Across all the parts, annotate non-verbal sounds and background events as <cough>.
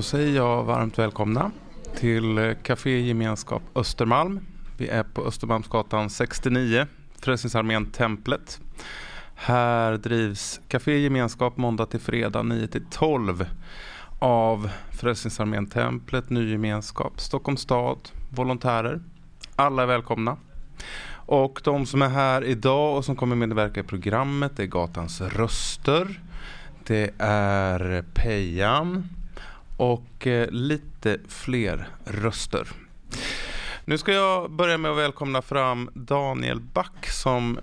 då säger jag varmt välkomna till eh, Café Gemenskap Östermalm. Vi är på Östermalmsgatan 69, Frälsningsarmén Templet. Här drivs Café Gemenskap måndag till fredag 9 till 12 av Frälsningsarmén Templet, Ny Gemenskap, Stockholms stad, volontärer. Alla är välkomna. Och de som är här idag och som kommer medverka i programmet är Gatans Röster. Det är Pejan och eh, lite fler röster. Nu ska jag börja med att välkomna fram Daniel Back som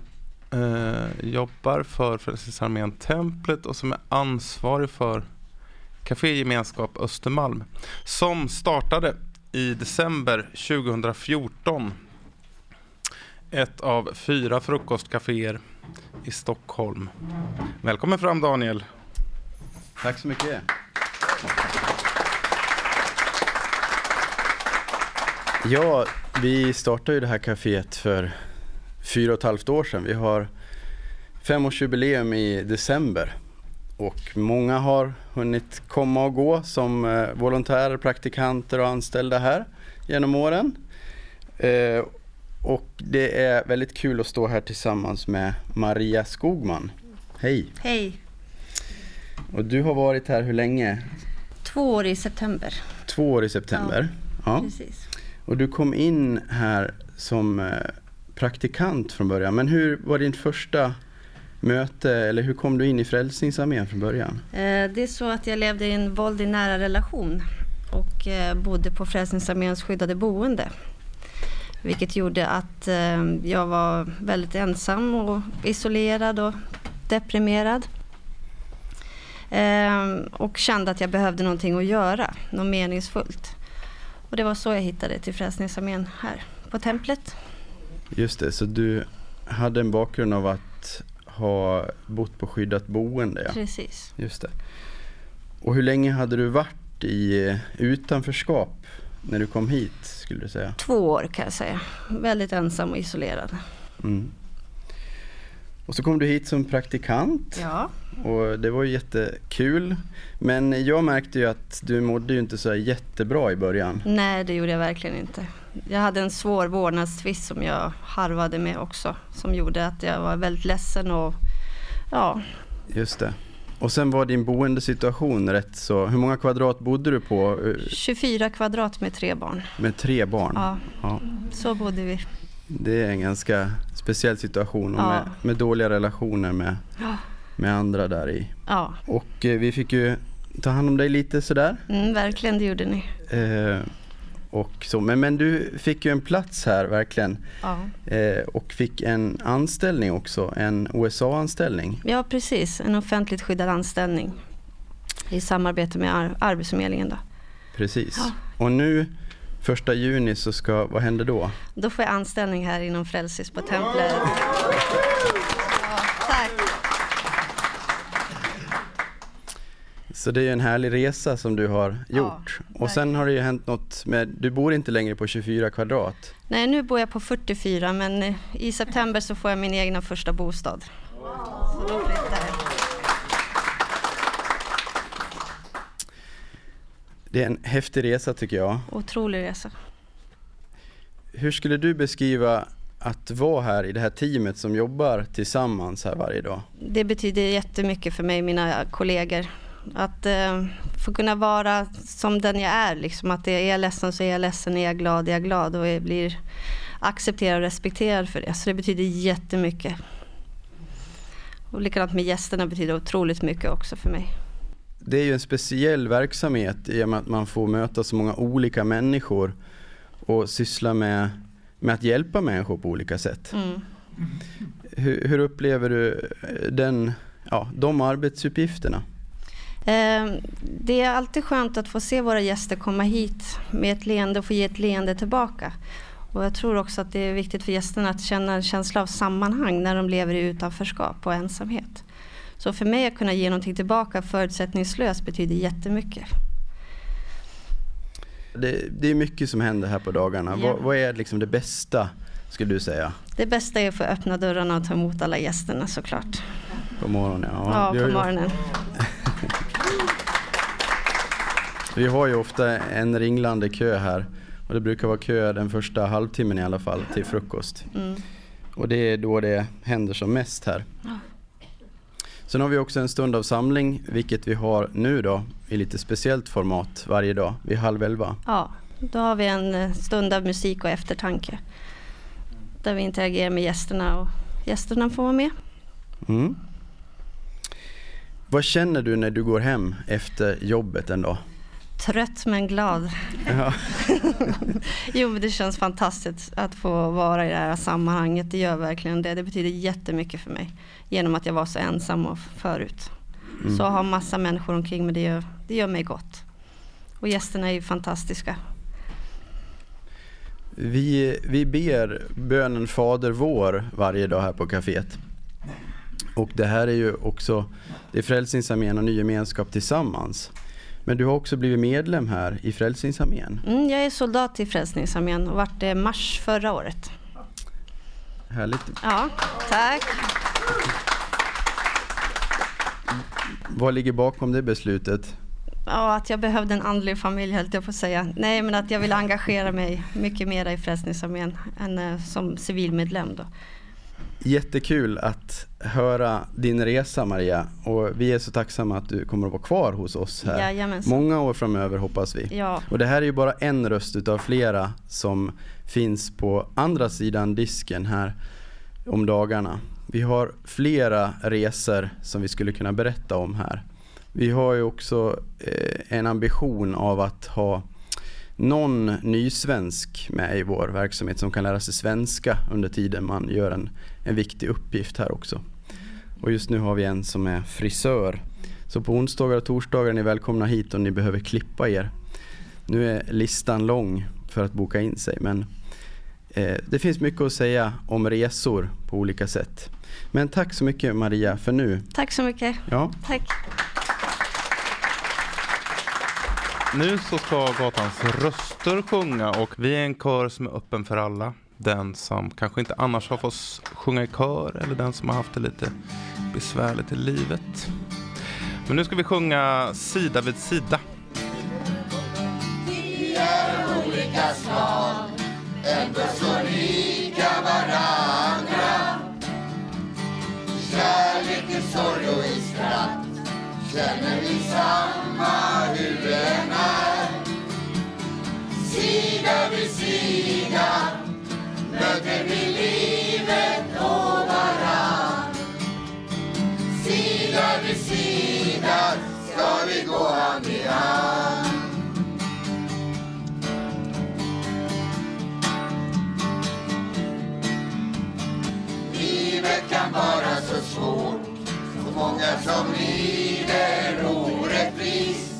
eh, jobbar för Frälsningsarmén Templet och som är ansvarig för Café Gemenskap Östermalm som startade i december 2014. Ett av fyra frukostcaféer i Stockholm. Välkommen fram Daniel. Tack så mycket. Ja, vi startade ju det här kaféet för fyra och ett halvt år sedan. Vi har femårsjubileum i december och många har hunnit komma och gå som eh, volontärer, praktikanter och anställda här genom åren. Eh, och det är väldigt kul att stå här tillsammans med Maria Skogman. Hej! Hej! Och du har varit här hur länge? Två år i september. Två år i september. Ja, ja. Precis. Och du kom in här som eh, praktikant från början. Men hur var din första möte eller hur kom du in i Frälsningsarmén från början? Eh, det är så att jag levde i en våld i nära relation och eh, bodde på Frälsningsarméns skyddade boende. Vilket gjorde att jag var väldigt ensam och isolerad och deprimerad. Och kände att jag behövde någonting att göra, något meningsfullt. Och det var så jag hittade till Frälsningsarmén här på templet. Just det, så du hade en bakgrund av att ha bott på skyddat boende? Ja. Precis. Just det. Och hur länge hade du varit i utanförskap när du kom hit skulle du säga? Två år kan jag säga. Väldigt ensam och isolerad. Mm. Och så kom du hit som praktikant. Ja. Och det var ju jättekul. Men jag märkte ju att du mådde ju inte så jättebra i början. Nej, det gjorde jag verkligen inte. Jag hade en svår vårdnadstvist som jag harvade med också. Som gjorde att jag var väldigt ledsen och ja. Just det. Och sen var din boendesituation rätt så, hur många kvadrat bodde du på? 24 kvadrat med tre barn. Med tre barn? Ja, ja. så bodde vi. Det är en ganska speciell situation och ja. med, med, dåliga relationer med, ja. Med andra där i. Ja. Och eh, vi fick ju ta hand om dig lite sådär. Mm, verkligen, det gjorde ni. Eh, och så. Men, men du fick ju en plats här verkligen. Ja. Eh, och fick en anställning också, en OSA-anställning. Ja precis, en offentligt skyddad anställning. I samarbete med ar Arbetsförmedlingen då. Precis. Ja. Och nu Första juni så ska, vad händer då? Då får jag anställning här inom Frälsis på Templet. Ja, tack. Så det är en härlig resa som du har gjort. Ja, och sen har det ju hänt något med, du bor inte längre på 24 kvadrat. Nej, nu bor jag på 44 men i september så får jag min egna första bostad. Så då flyttar jag. Det är en häftig resa tycker jag. Otrolig resa. Hur skulle du beskriva att vara här i det här teamet som jobbar tillsammans här varje dag? Det betyder jättemycket för mig mina kollegor. Att eh, få kunna vara som den jag är. Liksom. Att är jag ledsen så är jag ledsen, är jag glad är jag glad och jag blir accepterad och respekterad för det. Så det betyder jättemycket. Och likadant med gästerna betyder otroligt mycket också för mig det är ju en speciell verksamhet i och med att man får möta så många olika människor och syssla med, med att hjälpa människor på olika sätt. Mm. Hur, hur, upplever du den, ja, de arbetsuppgifterna? Eh, det är alltid skönt att få se våra gäster komma hit med ett leende och få ge ett leende tillbaka. Och jag tror också att det är viktigt för gästerna att känna en känsla av sammanhang när de lever i utanförskap och ensamhet. Så för mig att kunna ge någonting tillbaka förutsättningslöst betyder jättemycket. Det, det är mycket som händer här på dagarna. Ja. Vad, vad, är liksom det bästa skulle du säga? Det bästa är att få öppna dörrarna och ta emot alla gästerna såklart. På morgonen? Ja, ja på morgonen. <laughs> Vi har ju ofta en ringlande kö här och det brukar vara kö den första halvtimmen i alla fall till frukost. Mm. Och det är då det händer som mest här. Ja. Sen har vi också en stund av samling, vilket vi har nu då i lite speciellt format varje dag vid halv elva. Ja, då har vi en eh, stund av musik och eftertanke. Där vi interagerar med gästerna och gästerna får vara med. Mm. Vad känner du när du går hem efter jobbet en dag? Trött men glad. Ja. <laughs> Jo, men det känns fantastiskt att få vara i det här sammanhanget. Det gör verkligen det. Det betyder jättemycket för mig. Genom att jag var så ensam och förut. Mm. Så att ha massa människor omkring mig, det gör, det gör mig gott. Och gästerna är ju fantastiska. Vi, vi ber bönen Fader vår varje dag här på kaféet. Och det här är ju också, det är Frälsningsarmén och Ny Gemenskap tillsammans. Men du har också blivit medlem här i Frälsningsarmén. Mm, jag är soldat i Frälsningsarmén och vart det mars förra året. Härligt. Ja, tack. Vad ligger bakom det beslutet? Ja, att jag behövde en andlig familj höll jag på att säga. Nej, men att jag vill engagera mig mycket mer i Frälsningsarmén än eh, som civilmedlem då. Jättekul att höra din resa Maria och vi är så tacksamma att du kommer att vara kvar hos oss här. Jajamensan. Många år framöver hoppas vi. Ja, Och det här är ju bara en röst utav flera som finns på andra sidan disken här om dagarna. Vi har flera resor som vi skulle kunna berätta om här. Vi har ju också eh, en ambition av att ha någon nysvensk med i vår verksamhet som kan lära sig svenska under tiden man gör en, en viktig uppgift här också. Och just nu har vi en som är frisör. Så på onsdagar och torsdagar är ni välkomna hit om ni behöver klippa er. Nu är listan lång för att boka in sig men eh, det finns mycket att säga om resor på olika sätt. Men tack så mycket Maria för nu. tack så mycket. Ja, Tack. Nu så ska gatans röster sjunga och vi är en kör som är öppen för alla den som kanske inte annars har fått sjunga i kör eller den som har haft det lite besvärligt i livet. Men nu ska vi sjunga Sida vid sida. Vi är olika slag, ändå så lika varandra. Kärlek i sorg och i skratt känner vi samma hur den är. Sida vid sida möter vi livet och varann. Sida vid sida ska vi gå hand i hand. Livet kan vara så svårt, så många som lider orättvist.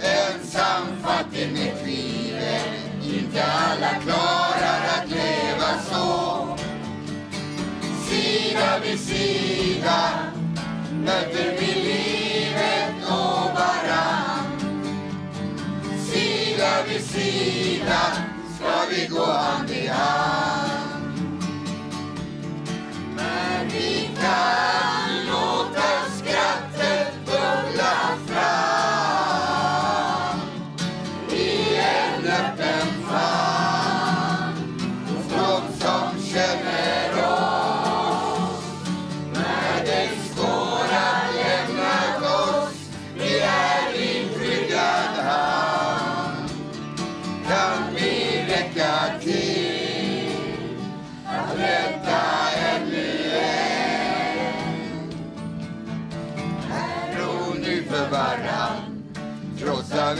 Ensam, fattig med tvivel, inte alla klar din sida möter vi livet och varann. Sida vid sida ska vi gå hand i hand.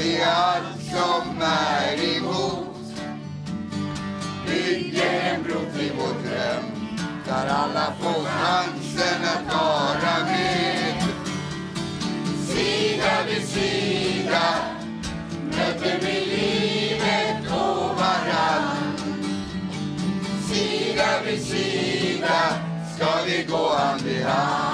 Vi allt som är emot. Bygger en bro till vår dröm där alla får chansen att vara med. Sida vid sida möter vi livet och varann. Sida vid sida ska vi gå hand i hand.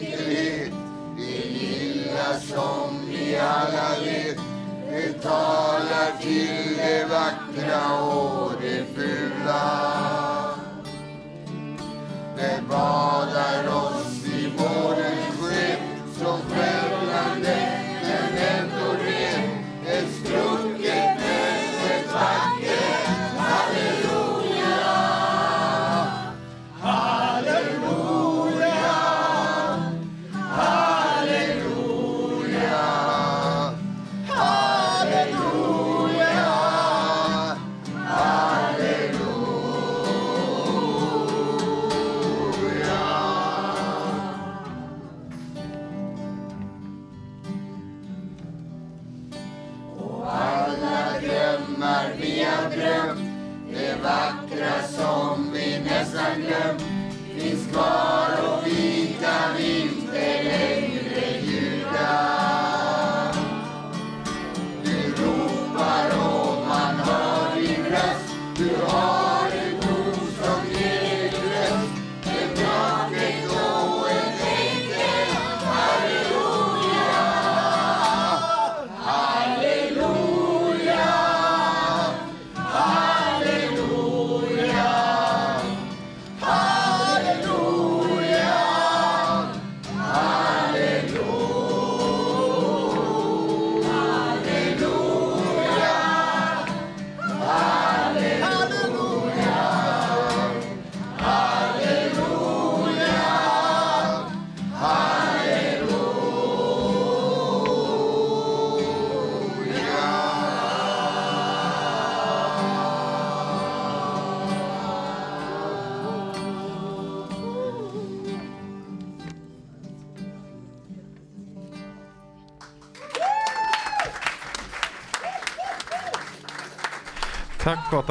Enkelhet, det lilla som vi alla vet. Det talar till det vackra och det fula. Det var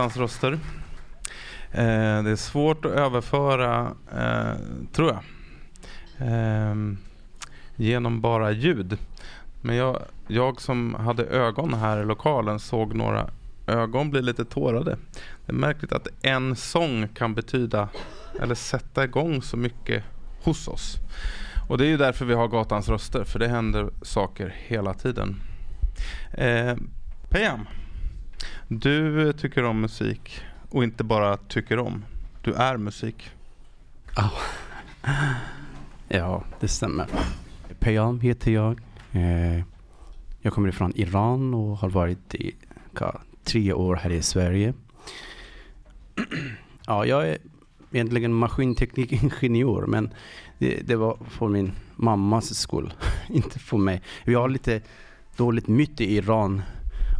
hans Gatans röster. Eh, det är svårt att överföra, eh, tror jag, eh, genom bara ljud. Men jag, jag som hade ögon här i lokalen såg några ögon bli lite tårade. Det är märkligt att en sång kan betyda eller sätta igång så mycket hos oss. Och det är ju därför vi har Gatans röster, för det händer saker hela tiden. Eh, Peyam, du tycker om musik och inte bara tycker om. Du är musik. Ja, det stämmer. Peyam heter jag. Eh, jag kommer ifrån Iran och har varit i tre år här i Sverige. ja, jag är egentligen maskinteknikingenjör men det, det var för min mammas skull, <laughs> inte för mig. Vi har lite dåligt myt i Iran.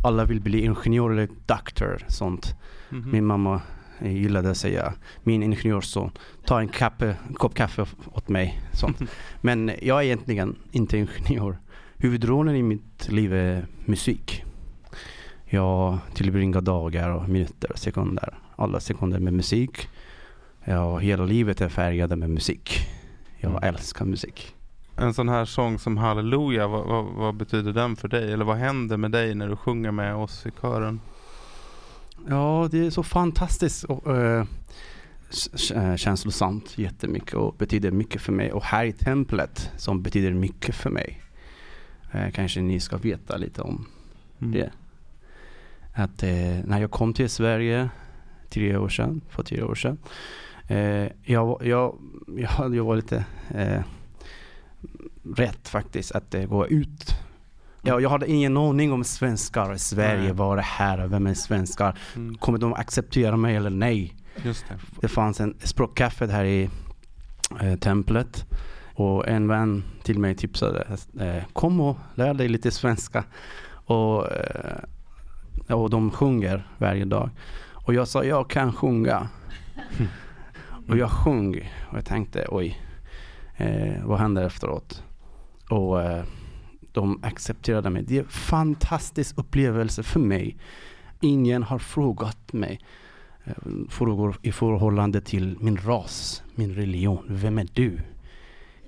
Alla vill bli ingenjör eller doktor, sånt. Mhm. Min mamma eh, gillade att säga, min ingenjörsson, ta en kaffe, kopp kaffe åt mig. Sånt. <laughs> Men jag är egentligen inte ingenjör. Huvudrollen i mitt liv är musik. Jag tillbringar dagar och minuter och sekunder, alla sekunder med musik. Ja, hela livet är färgade med musik. Jag Mm. älskar musik. En sån här sång som Halleluja, vad, vad, vad betyder den för dig? Eller vad händer med dig när du sjunger med oss i kören? Ja, det är så fantastiskt och eh, känslosamt jättemycket och betyder mycket för mig. Och här i templet som betyder mycket för mig. Eh, kanske ni ska veta lite om Mm. det. Att eh, när jag kom till Sverige tre år sedan, för tre år sedan. Jag, jag, jag, jag var lite rädd faktiskt att eh, gå ut. Jag, jag hade ingen aning om svenskar i Sverige, Nej. vad är det här, vem är svenskar? Mm. Kommer de acceptera mig eller nej? Just det. Det fanns en språkcafé här i eh, templet. Och en vän till mig tipsade, eh, kom och lär dig lite svenska. Och, eh, och de sjunger varje dag. Och jag sa, jag kan sjunga. <laughs> och jag sjöng och jag tänkte, oj, eh, vad händer efteråt? Och eh, de accepterade mig. Det är en fantastisk upplevelse för mig. Ingen har frågat mig eh, frågor i förhållande till min ras, min religion. Vem är du?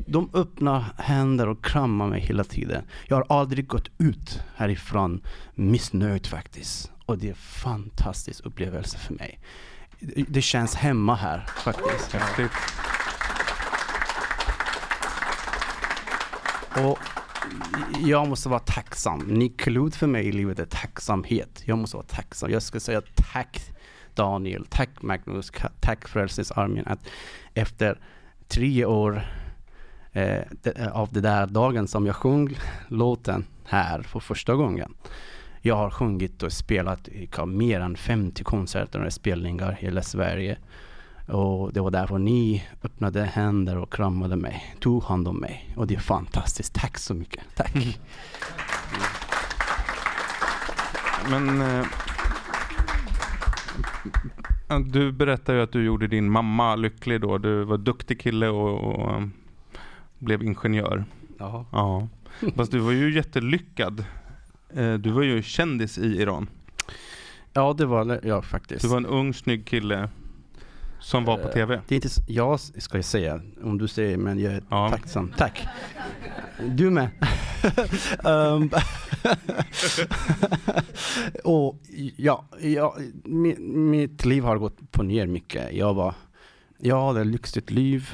De öppnar händer och kramar mig hela tiden. Jag har aldrig gått ut härifrån missnöjd faktiskt. Och det är en fantastisk upplevelse för mig. Det- känns hemma här faktiskt. Häftigt. Och jag måste vara tacksam. Nyckelord för mig i livet är tacksamhet. Jag måste vara tacksam. Jag ska säga tack Daniel, tack Magnus, tack Frälsningsarmén att efter tre år eh, de, eh, av den där dagen som jag sjöng låten här för första gången. Jag har sjungit och spelat i mer än 50 konserter och spelningar i hela Sverige. Och det var därför ni öppnade händer och kramade mig, tog hand om mig. Och det är fantastiskt. Tack så mycket. Tack. Men eh, du berättar ju att du gjorde din mamma lycklig då. Du var duktig kille och, och eh, blev ingenjör. Ja. Ja. Fast du var ju jättelyckad. Eh, Du var ju kändis i Iran. ja, det var jag faktiskt. Du var en ung snygg kille som var på Eh, TV. Det är inte, jag ska jag säga, om du säger, men jag är Ja. tacksam. Tack. Du med. um, <laughs> <laughs> och ja, ja mi, mitt liv har gått på ner mycket. Jag var, jag hade lyxigt liv.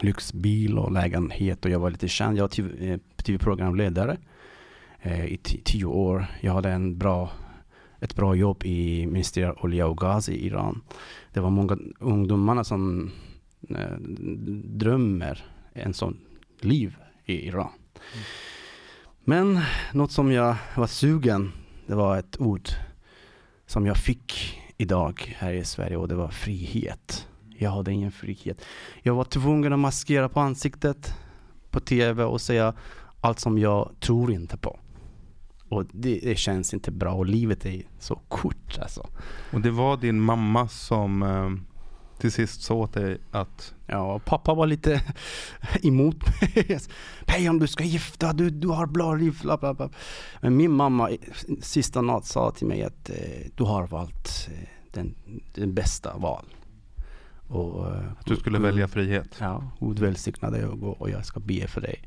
Lyxbil och lägenhet och jag var lite känd. Jag var TV, eh, tv-programledare eh, i ti- tio år. Jag hade en bra, ett bra jobb i Ministeriet olja och gas i Iran. Det var många ungdomarna som eh, drömmer en sån liv i Iran. Men något som jag var sugen, det var ett ord som jag fick idag här i Sverige och det var frihet. Jag hade ingen frihet. Jag var tvungen att maskera på ansiktet på tv och säga allt som jag tror inte på. Och det, det känns inte bra och livet är så kort alltså. Och det var din mamma som eh, till sist sa åt dig att Ja, pappa var lite <laughs> emot mig. <laughs> Hej om du ska gifta, du, du har bra liv, bla bla bla. Men min mamma sista natt sa till mig att eh, du har valt eh, den, den bästa val. Och, eh, att du skulle Gud- välja frihet. Ja, Gud välsignade jag och, och jag ska be för dig.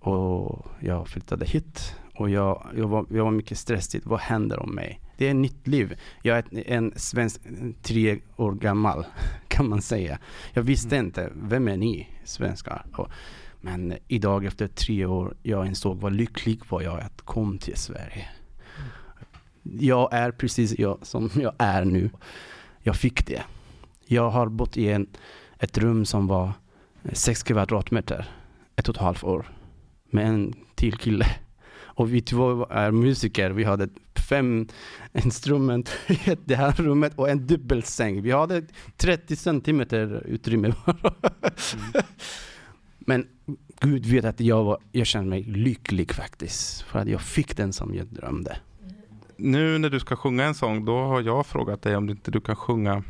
Och jag flyttade hit och jag, jag, var, jag var mycket stressad. Vad händer om mig? Det är ett nytt liv. Jag är en svensk, tre år gammal <laughs> kan man säga. Jag visste inte, vem är ni svenskar? Och, Men idag efter tre år, jag insåg vad lycklig var jag att kom till Sverige. Jag är precis jag som jag är nu. Jag fick det. Jag har bott i en, ett rum som var sex kvadratmeter, ett och ett halvt år. Med en till kille. Och vi två är musiker. Vi hade fem instrument i det här rummet och en dubbelsäng. Vi hade 30 centimeter utrymme bara. <laughs> Mm. Men Gud vet att jag, var, jag känner mig lycklig faktiskt. För att jag fick den som jag drömde. Nu när du ska sjunga en sång, då har jag frågat dig om inte du kan sjunga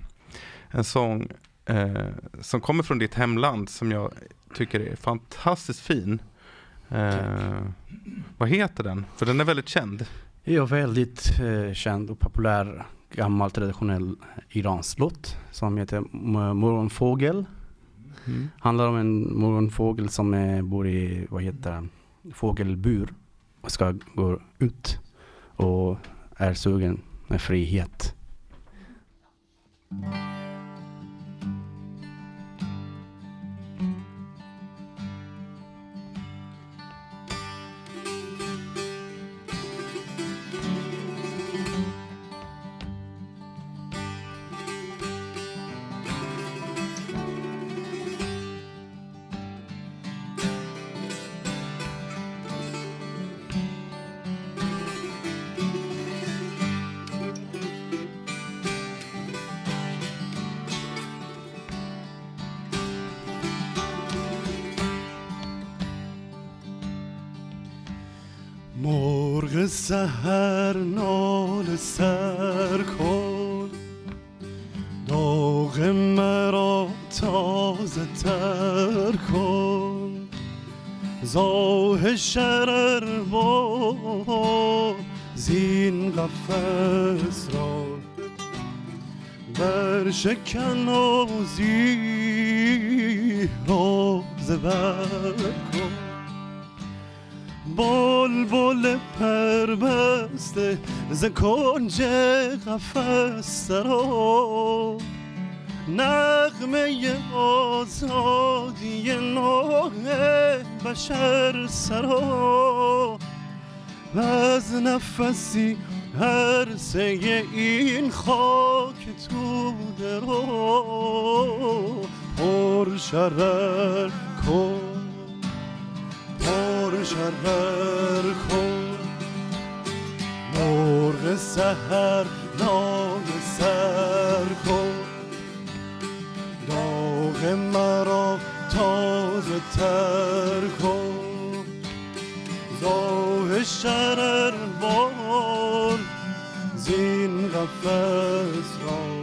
en sång eh, som kommer från ditt hemland som jag tycker är fantastiskt fin. Eh, vad heter den? För den är väldigt känd. Ja, väldigt eh, känd och populär gammal traditionell iransk låt som heter Morgonfågel. Mm. Handlar om en morgonfågel som eh, bor i, vad heter den, fågelbur och ska gå ut och är sugen med frihet. Mm. و زیر زبر کن بل بل پربسته ز کنج قفص سرا نغمه آزادی نوع بشر سرا و از نفسی هر سه این خاک تو درو پر شرر کن پر شرر کن. مرغ سهر نام سر کن. داغ مرا تازه تر کن. شرر بار زین قفص را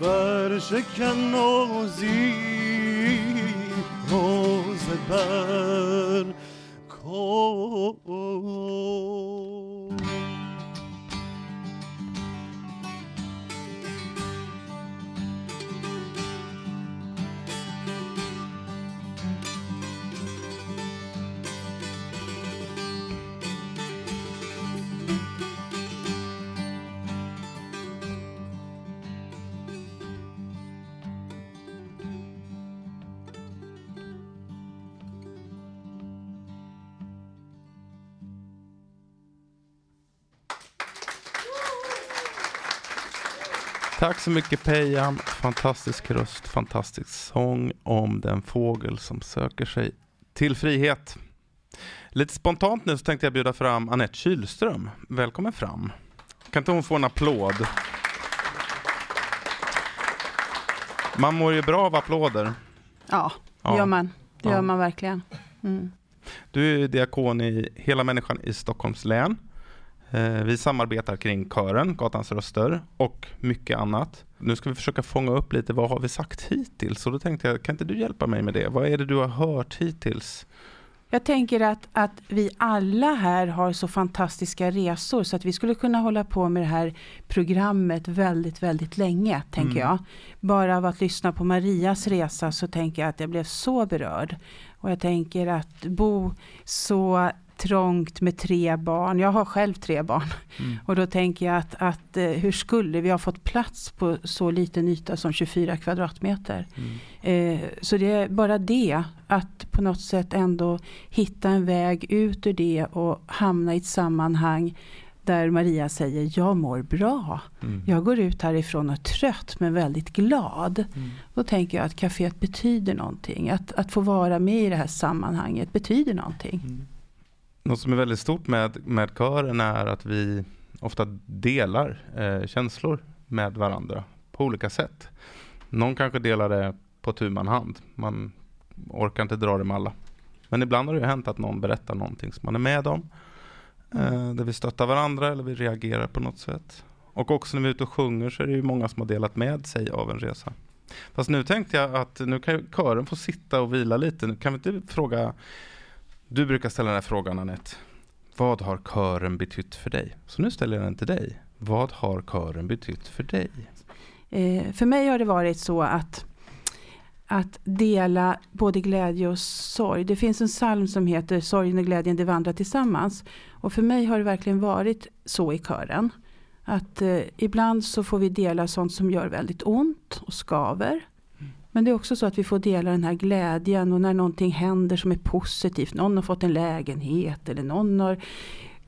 برشکن و روز بر کن. Tack så mycket Peja. Fantastisk röst, fantastisk sång om den fågel som söker sig till frihet. Lite spontant nu så tänkte jag bjuda fram Annette Kylström. Välkommen fram. Kan inte hon få en applåd? Man mår ju bra av applåder. Ja, det ja. gör man. Det gör man verkligen. Mm. Du är diakon i Hela människan i Stockholms län. Eh, vi samarbetar kring kören, Gatans röster och mycket annat. Nu ska vi försöka fånga upp lite, vad har vi sagt hittills? Så då tänkte jag, kan inte du hjälpa mig med det? Vad är det du har hört hittills? Jag tänker att, att vi alla här har så fantastiska resor så att vi skulle kunna hålla på med det här programmet väldigt, väldigt länge, tänker mm. jag. Bara av att lyssna på Marias resa så tänker jag att jag blev så berörd. Och jag tänker att bo så trångt med tre barn. Jag har själv tre barn. Mm. Och då tänker jag att, att eh, hur skulle vi ha fått plats på så liten yta som 24 kvadratmeter? Mm. Eh, så det är bara det, att på något sätt ändå hitta en väg ut ur det och hamna i ett sammanhang där Maria säger jag mår bra. Mm. Jag går ut härifrån och är trött men väldigt glad. Mm. Då tänker jag att kaféet betyder någonting. Att, att få vara med i det här sammanhanget betyder någonting. Mm. Något som är väldigt stort med, med kören är att vi ofta delar eh, känslor med varandra på olika sätt. Någon kanske delar det på tu man hand. Man orkar inte dra det med alla. Men ibland har det ju hänt att någon berättar någonting som man är med om. Eh, där vi stöttar varandra eller vi reagerar på något sätt. Och också när vi är ute och sjunger så är det ju många som har delat med sig av en resa. Fast nu tänkte jag att nu kan ju kören få sitta och vila lite. Nu kan vi inte fråga du brukar ställa den här frågan Anette. Vad har kören betytt för dig? Så nu ställer jag den till dig. Vad har kören betytt för dig? Eh, för mig har det varit så att, att dela både glädje och sorg. Det finns en psalm som heter Sorgen och glädjen de vandrar tillsammans. Och för mig har det verkligen varit så i kören. Att eh, ibland så får vi dela sånt som gör väldigt ont och skaver. Men det är också så att vi får dela den här glädjen och när någonting händer som är positivt. Någon har fått en lägenhet eller någon har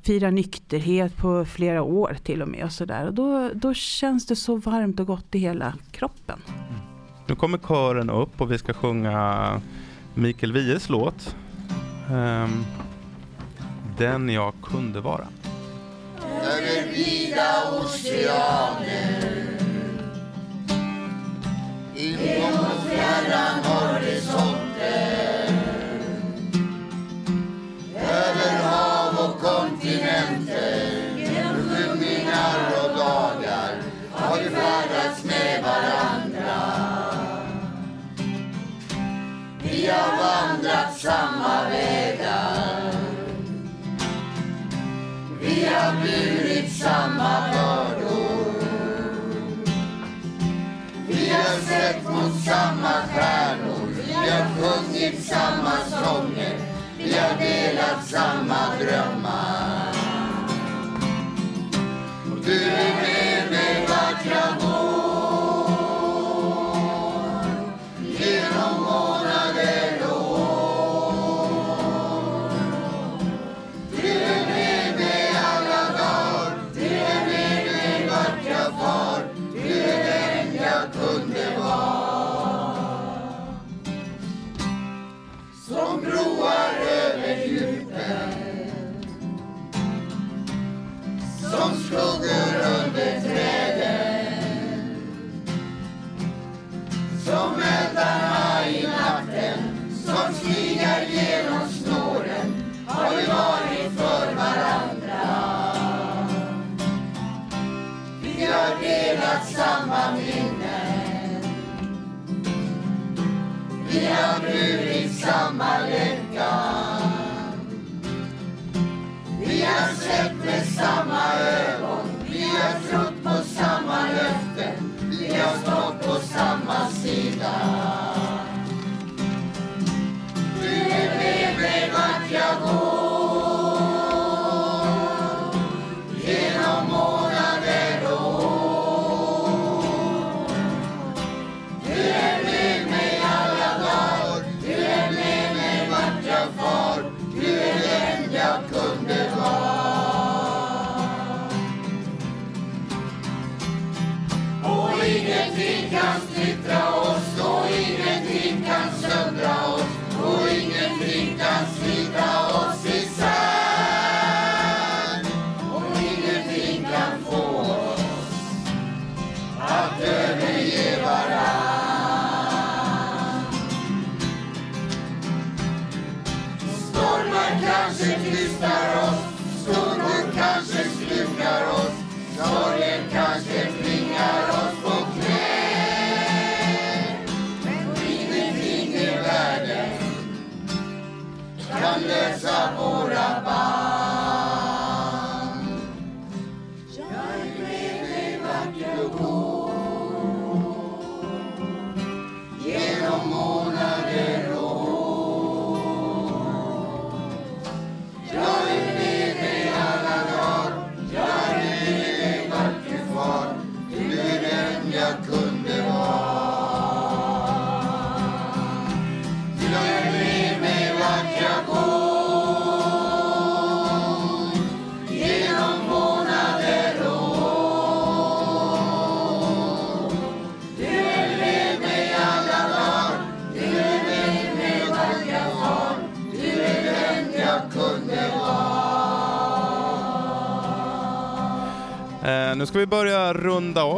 firat nykterhet på flera år till och med. Och så där. Och då, då känns det så varmt och gott i hela kroppen. Nu kommer kören upp och vi ska sjunga Mikael Wiehes låt. Ehm, den jag kunde vara. över vida oceaner emot fjärran horisonter över hav och kontinenter genom skymningar och dagar har vi färdats med varandra Vi har vandrat samma vägar. Vi har burit samma mot samma stjärnor. Vi har sjungit samma sånger. Vi har delat samma drömmar. Och du är med mig vart burit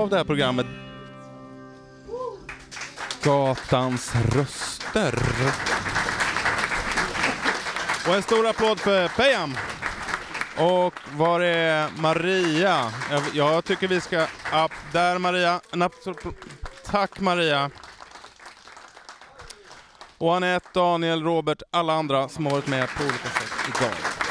av det här programmet. Gatans röster. Och en stor applåd för Peyam. Och var är Maria? Jag, jag tycker vi ska... Upp, där Maria. Tack Maria. Och Anette, Daniel, Robert, alla andra som har varit med på olika sätt idag.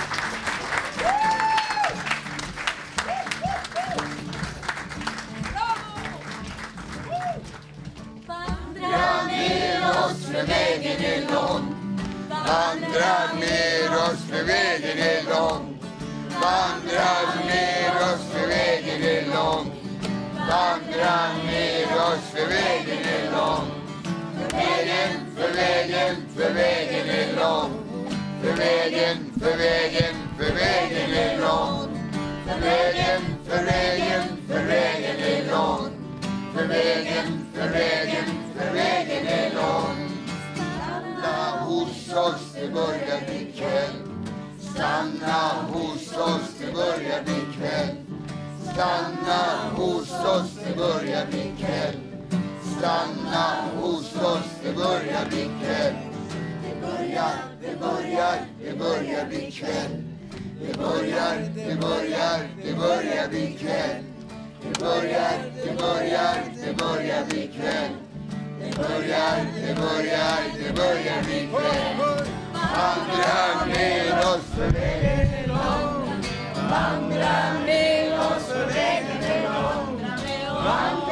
Vandra med oss för vägen är lång. För vägen, för vägen, för vägen är lång. För vägen, för vägen, för vägen är lång. För vägen, för vägen, för vägen är lång. För vägen, för vägen, för vägen är lång. Stanna hos oss, det börjar bli kväll. Stanna hos oss, det börjar bli kväll. Stanna hos oss, det börjar bli kväll. Stanna hos oss, det börjar bli kväll. Det börjar, det börjar, det börjar bli kväll. Det börjar, det börjar, det börjar bli kväll. Det börjar, det börjar, det börjar bli kväll. Det börjar, det börjar, det börjar bli kväll. Vandra med oss för vägen är lång Vandra med One